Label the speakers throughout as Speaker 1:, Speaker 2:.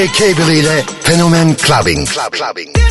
Speaker 1: DJ Cable ile Fenomen Clubbing. Club, clubbing.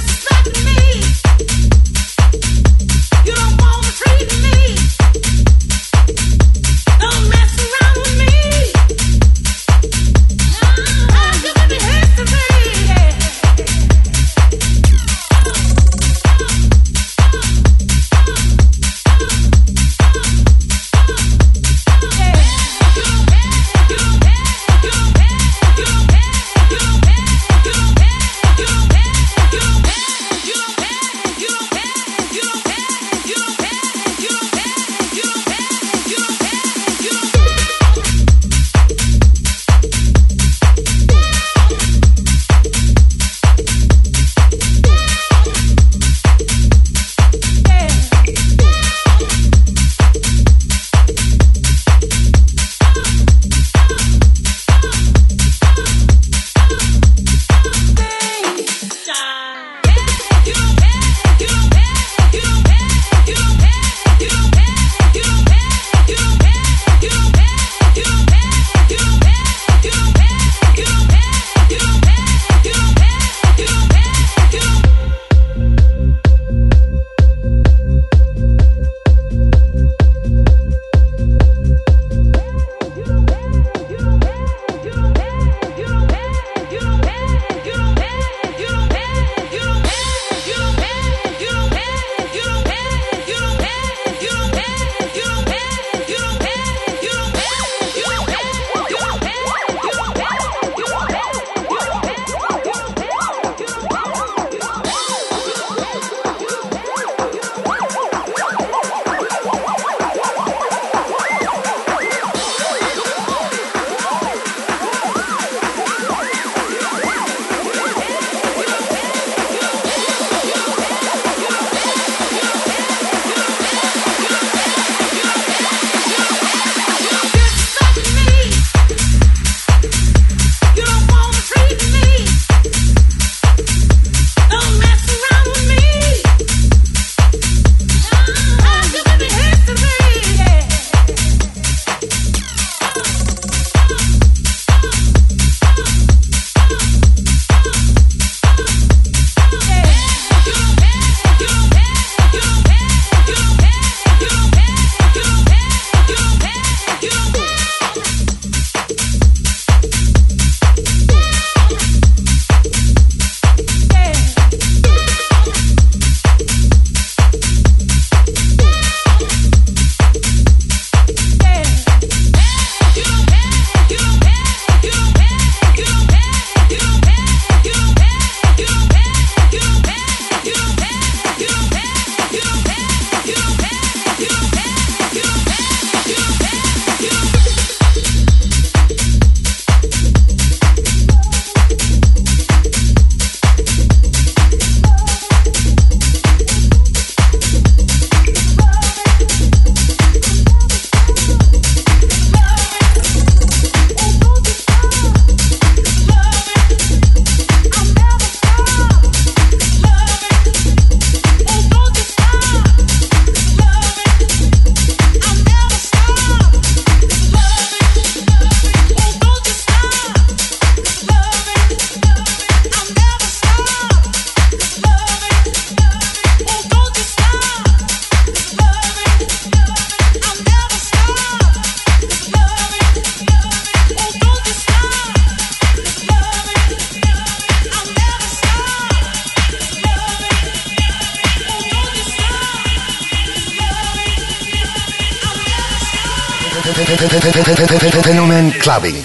Speaker 1: Clubbing.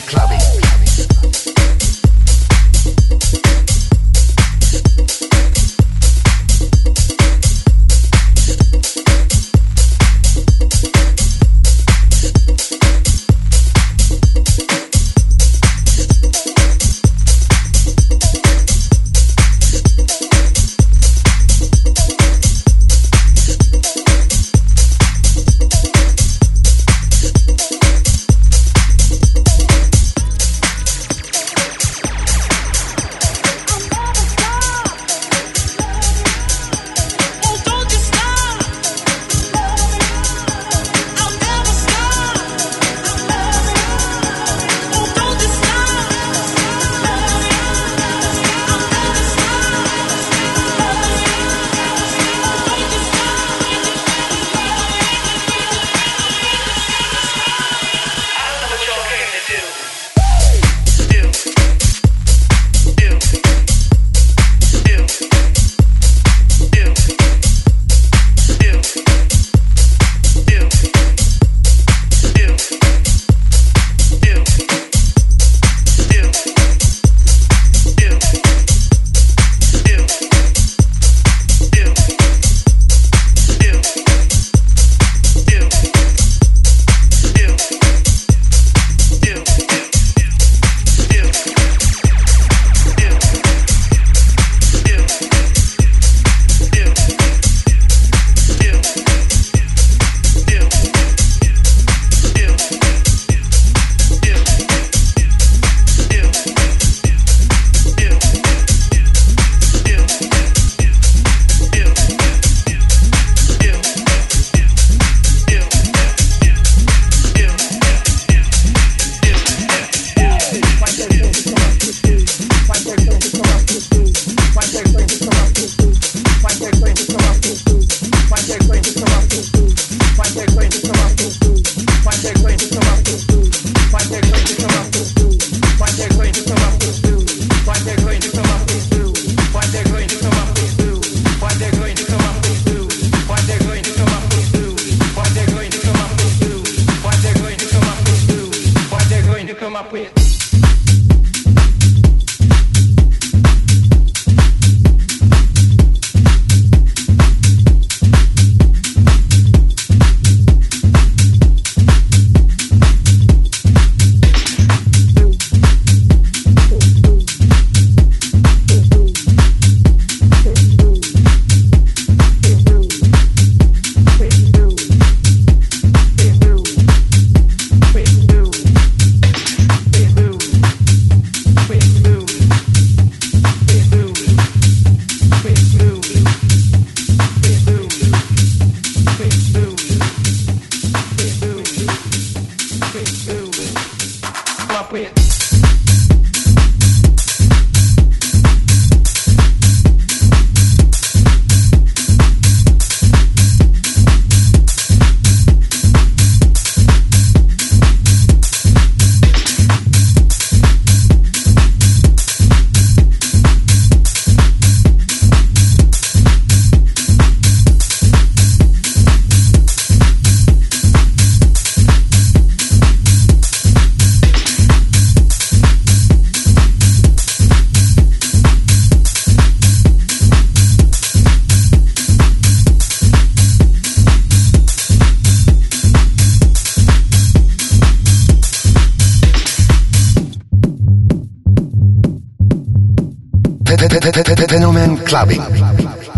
Speaker 1: Clubbing.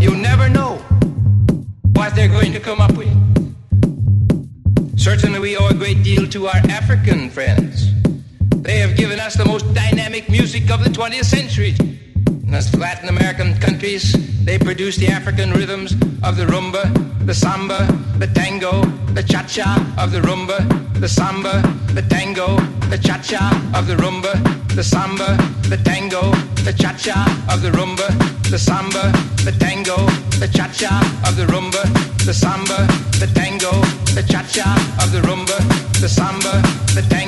Speaker 2: You never know what they're going to come up with. Certainly, we owe a great deal to our African friends. They have given us the most dynamic music of the 20th century. In the Latin American countries, they produce the African rhythms of the rumba, the samba, the tango, the cha-cha of the rumba, the samba, the tango, the cha-cha of the rumba, the samba, the tango, the cha-cha of the rumba, the samba, the tango, the cha-cha of the rumba, the samba, the tango, the cha-cha of the rumba, the samba, the tango,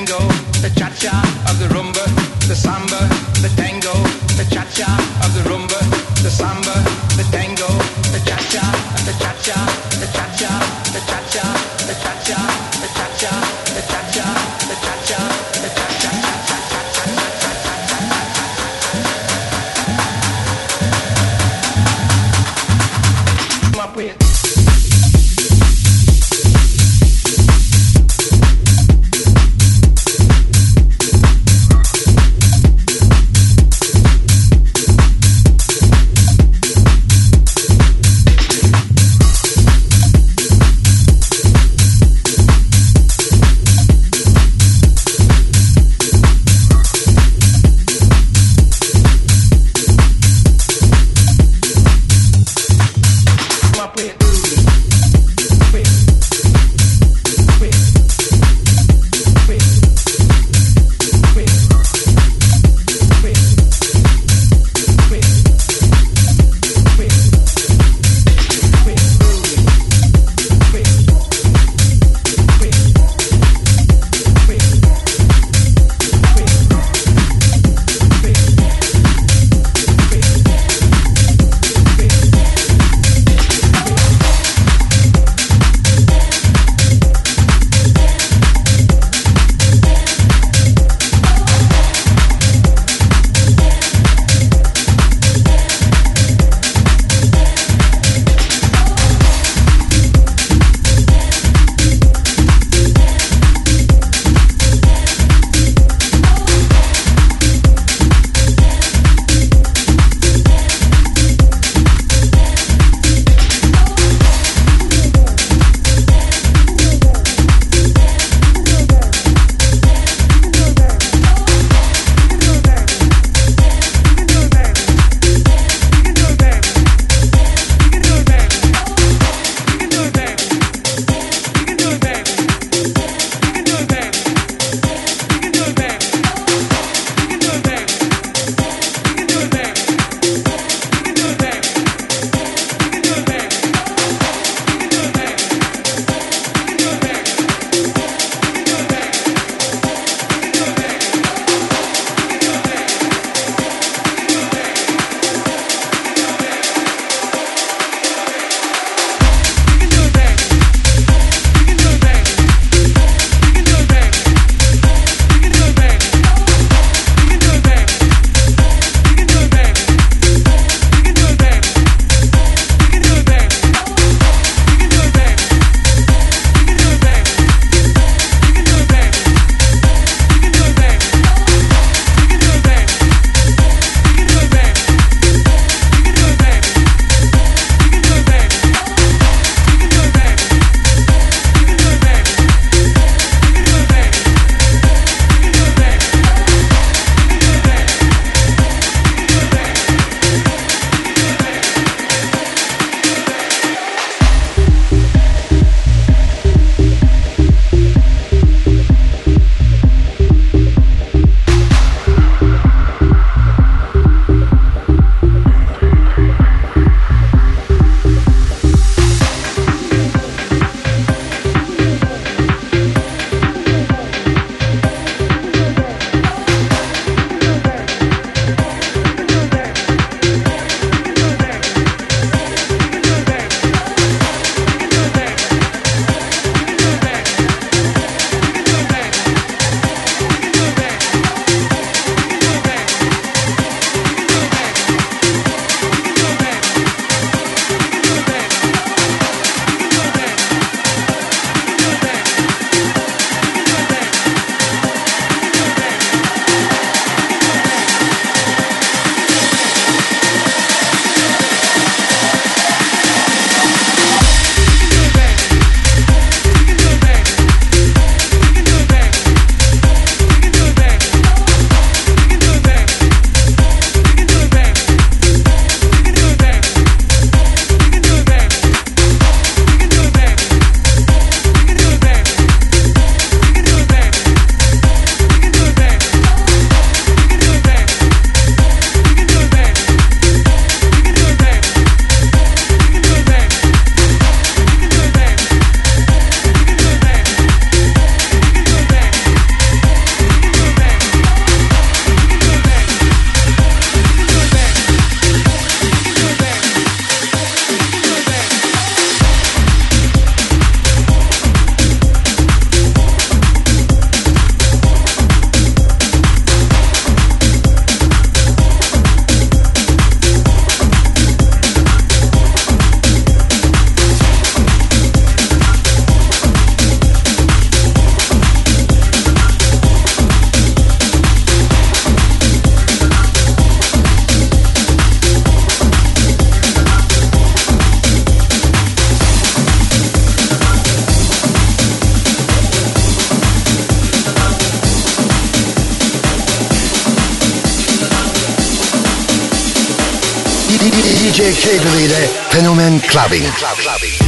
Speaker 3: Clubbing. Clubbing.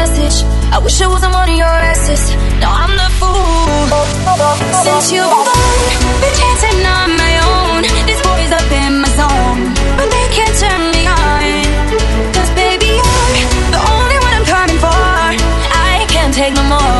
Speaker 4: wish I wasn't one of your asses. No, I'm the fool. Since you've gone, been dancing on my own. This boy's up in my zone, but they can't turn me on. Cause baby, you're the only one I'm coming for. I can't take no more.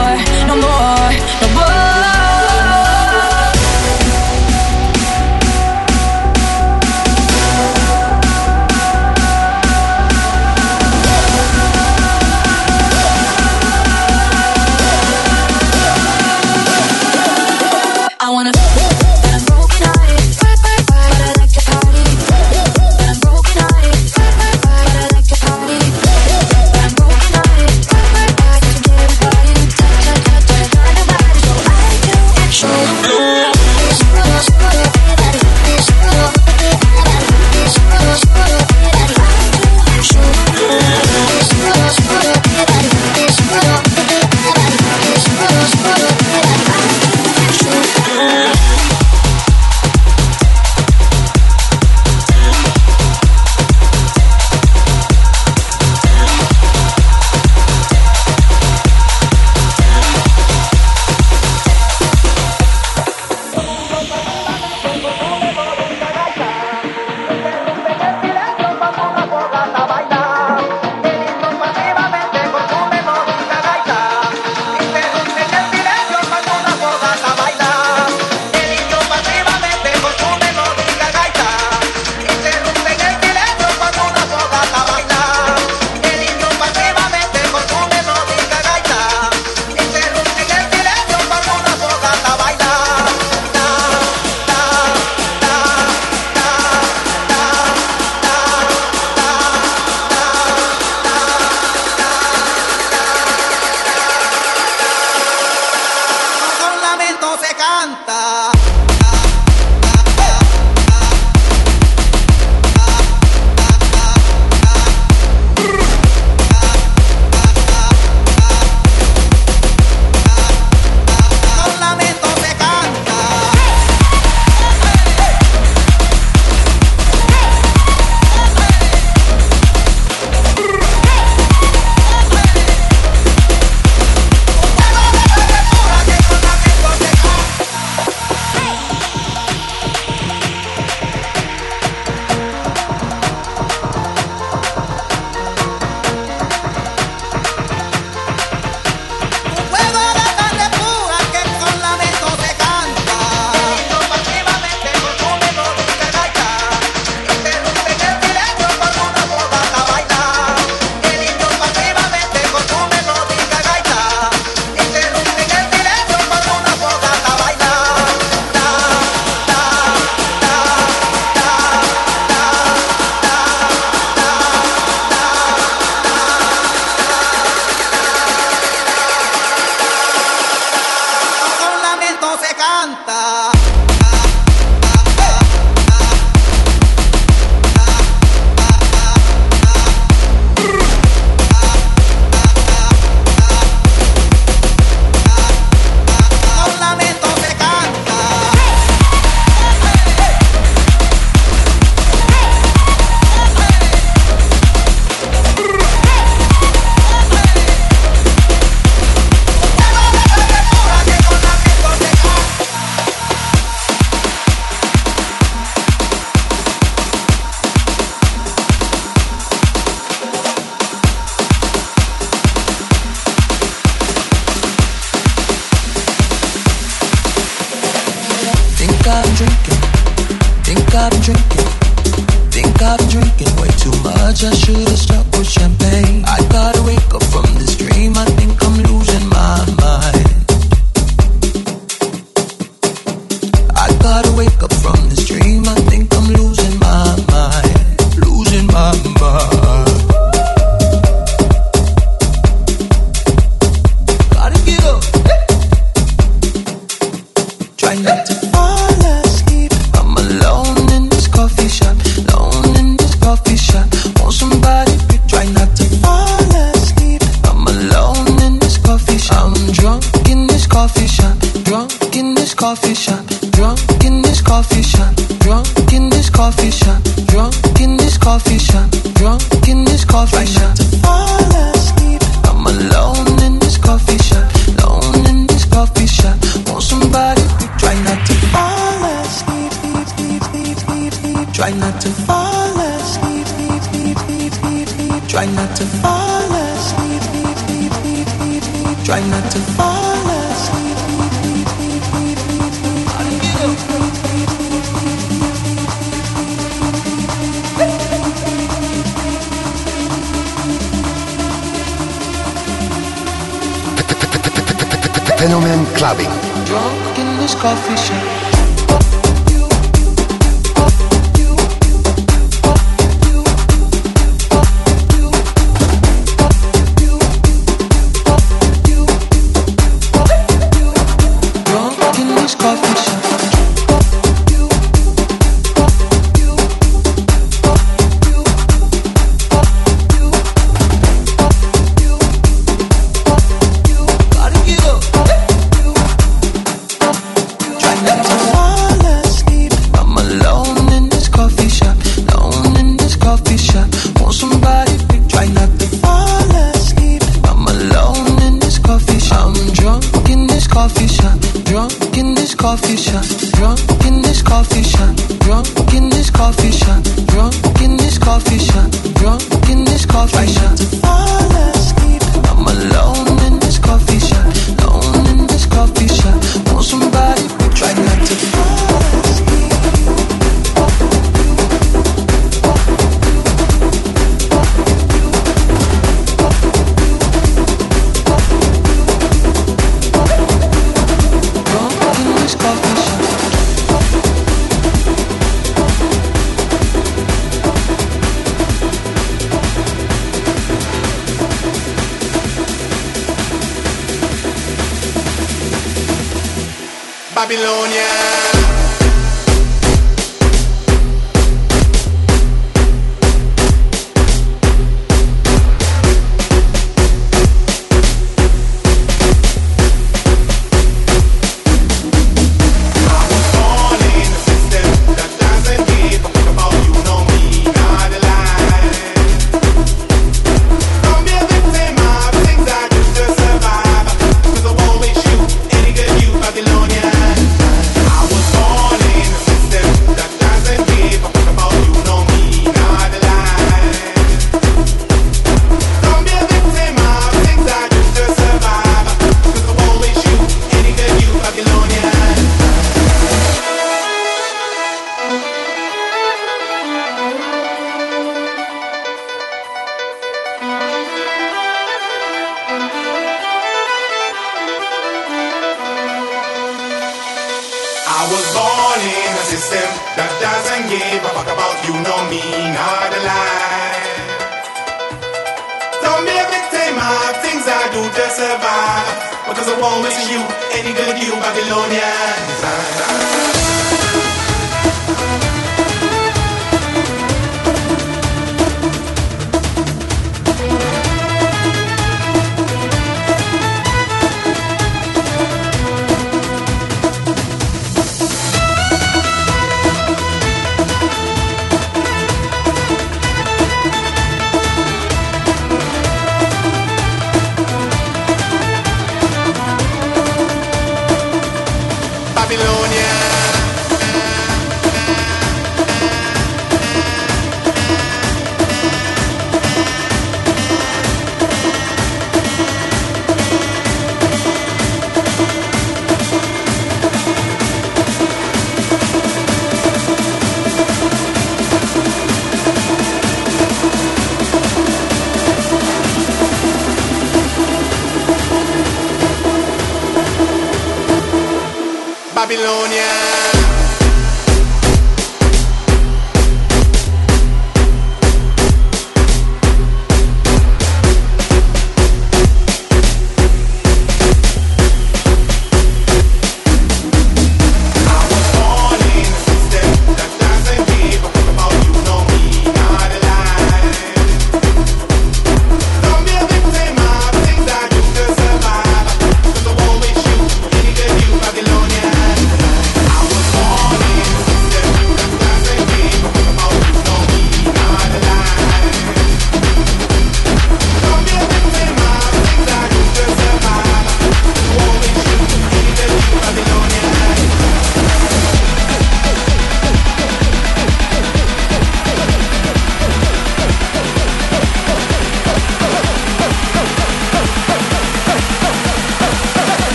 Speaker 5: Try not to fall asleep.
Speaker 1: Fenomen Clubbing.
Speaker 5: Drunk in this coffee shop.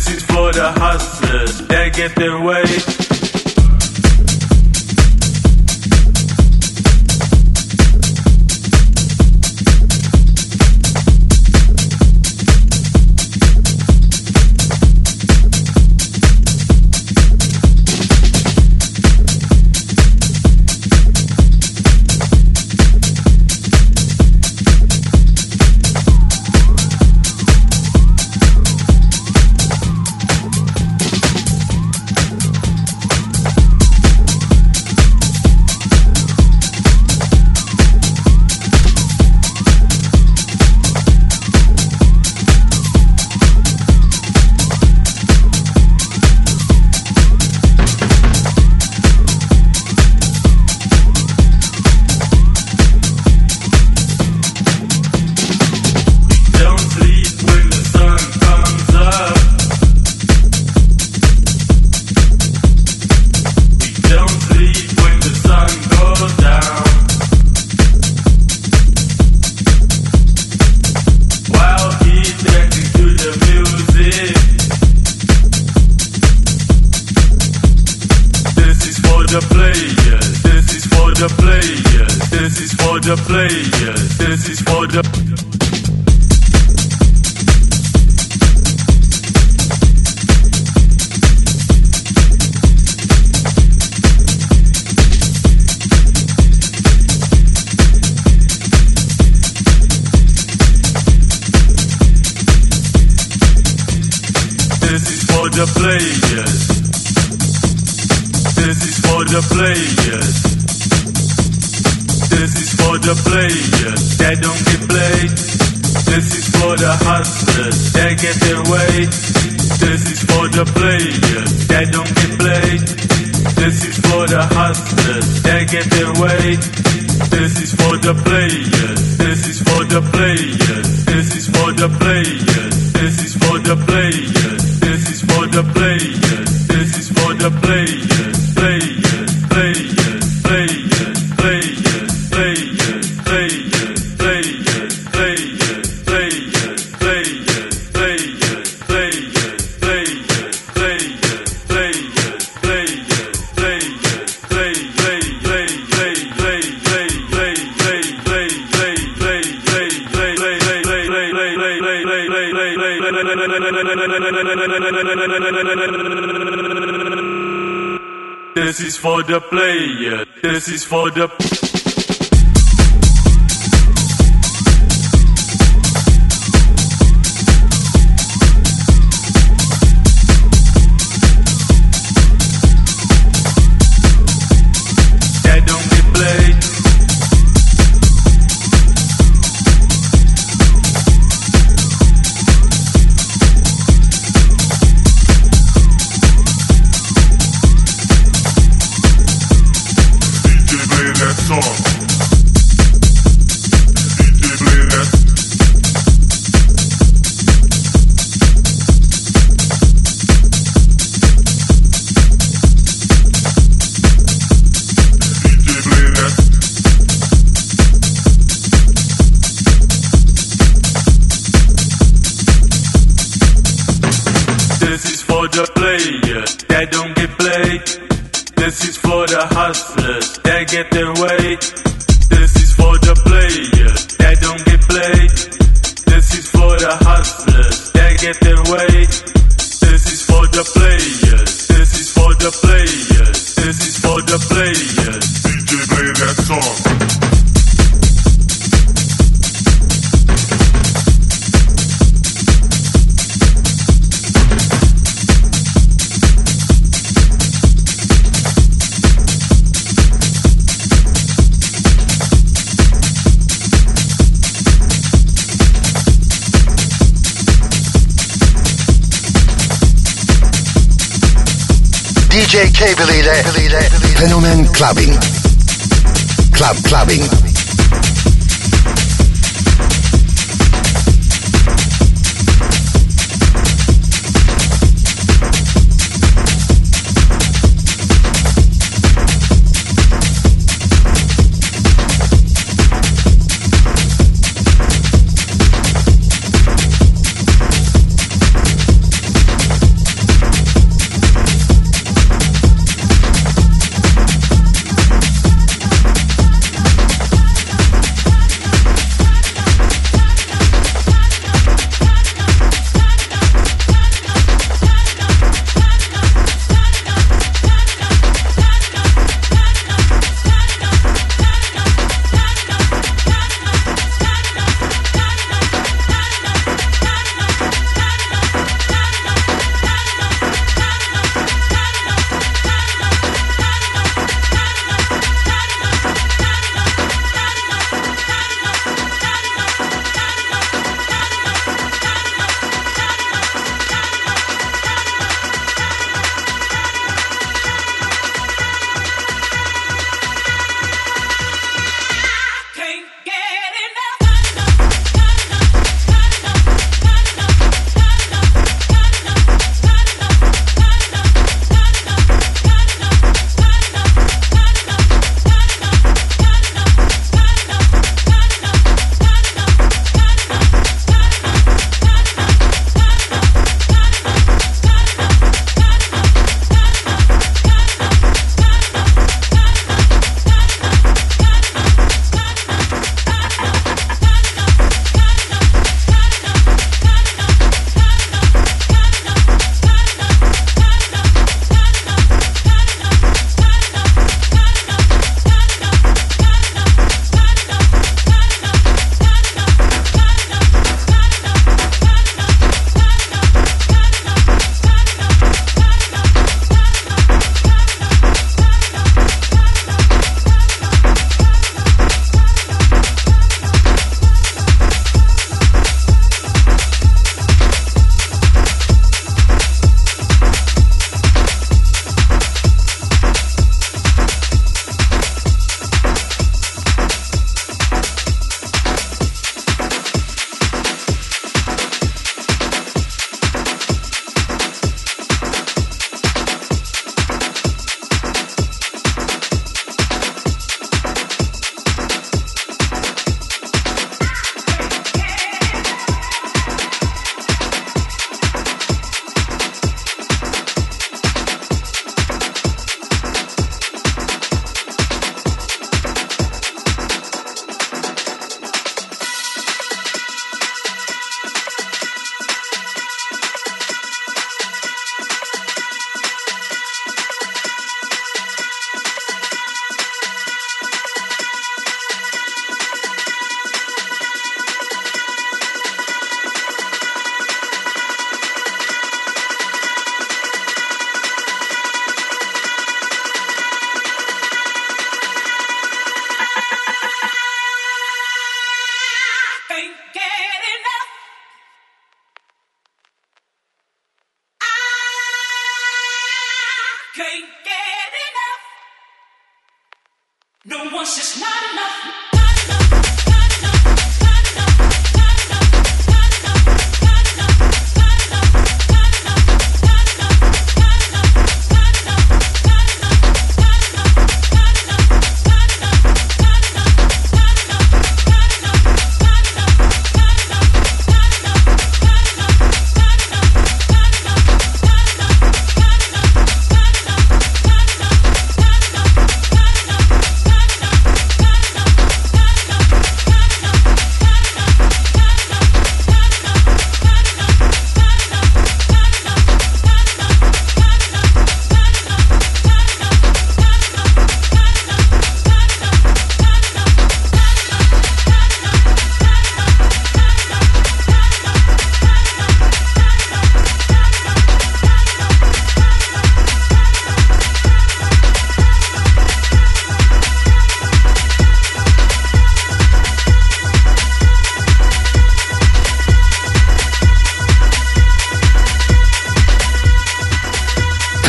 Speaker 5: This
Speaker 6: is for the hustlers that get their way. The players that don't get played. This is for the hustlers that get their way. This is for the players that don't get played. This is for the hustlers that get their way. This is for the players. This is for the players. This is for the players. This is for the players. This is for the players. This is for the players. For the player. This is for the. Don't get played. This is for the hustlers that get their way. This is for the players that don't get played. This is for the hustlers that get their way. This is for the players. This is for the players. This is for the players. DJ play that song.
Speaker 1: DJ Cable ile Fenomen Clubbing. Club Clubbing.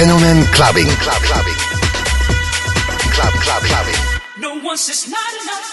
Speaker 3: Fenomen clubbing. Club, clubbing. Club, clubbing.
Speaker 2: No, one it's not enough.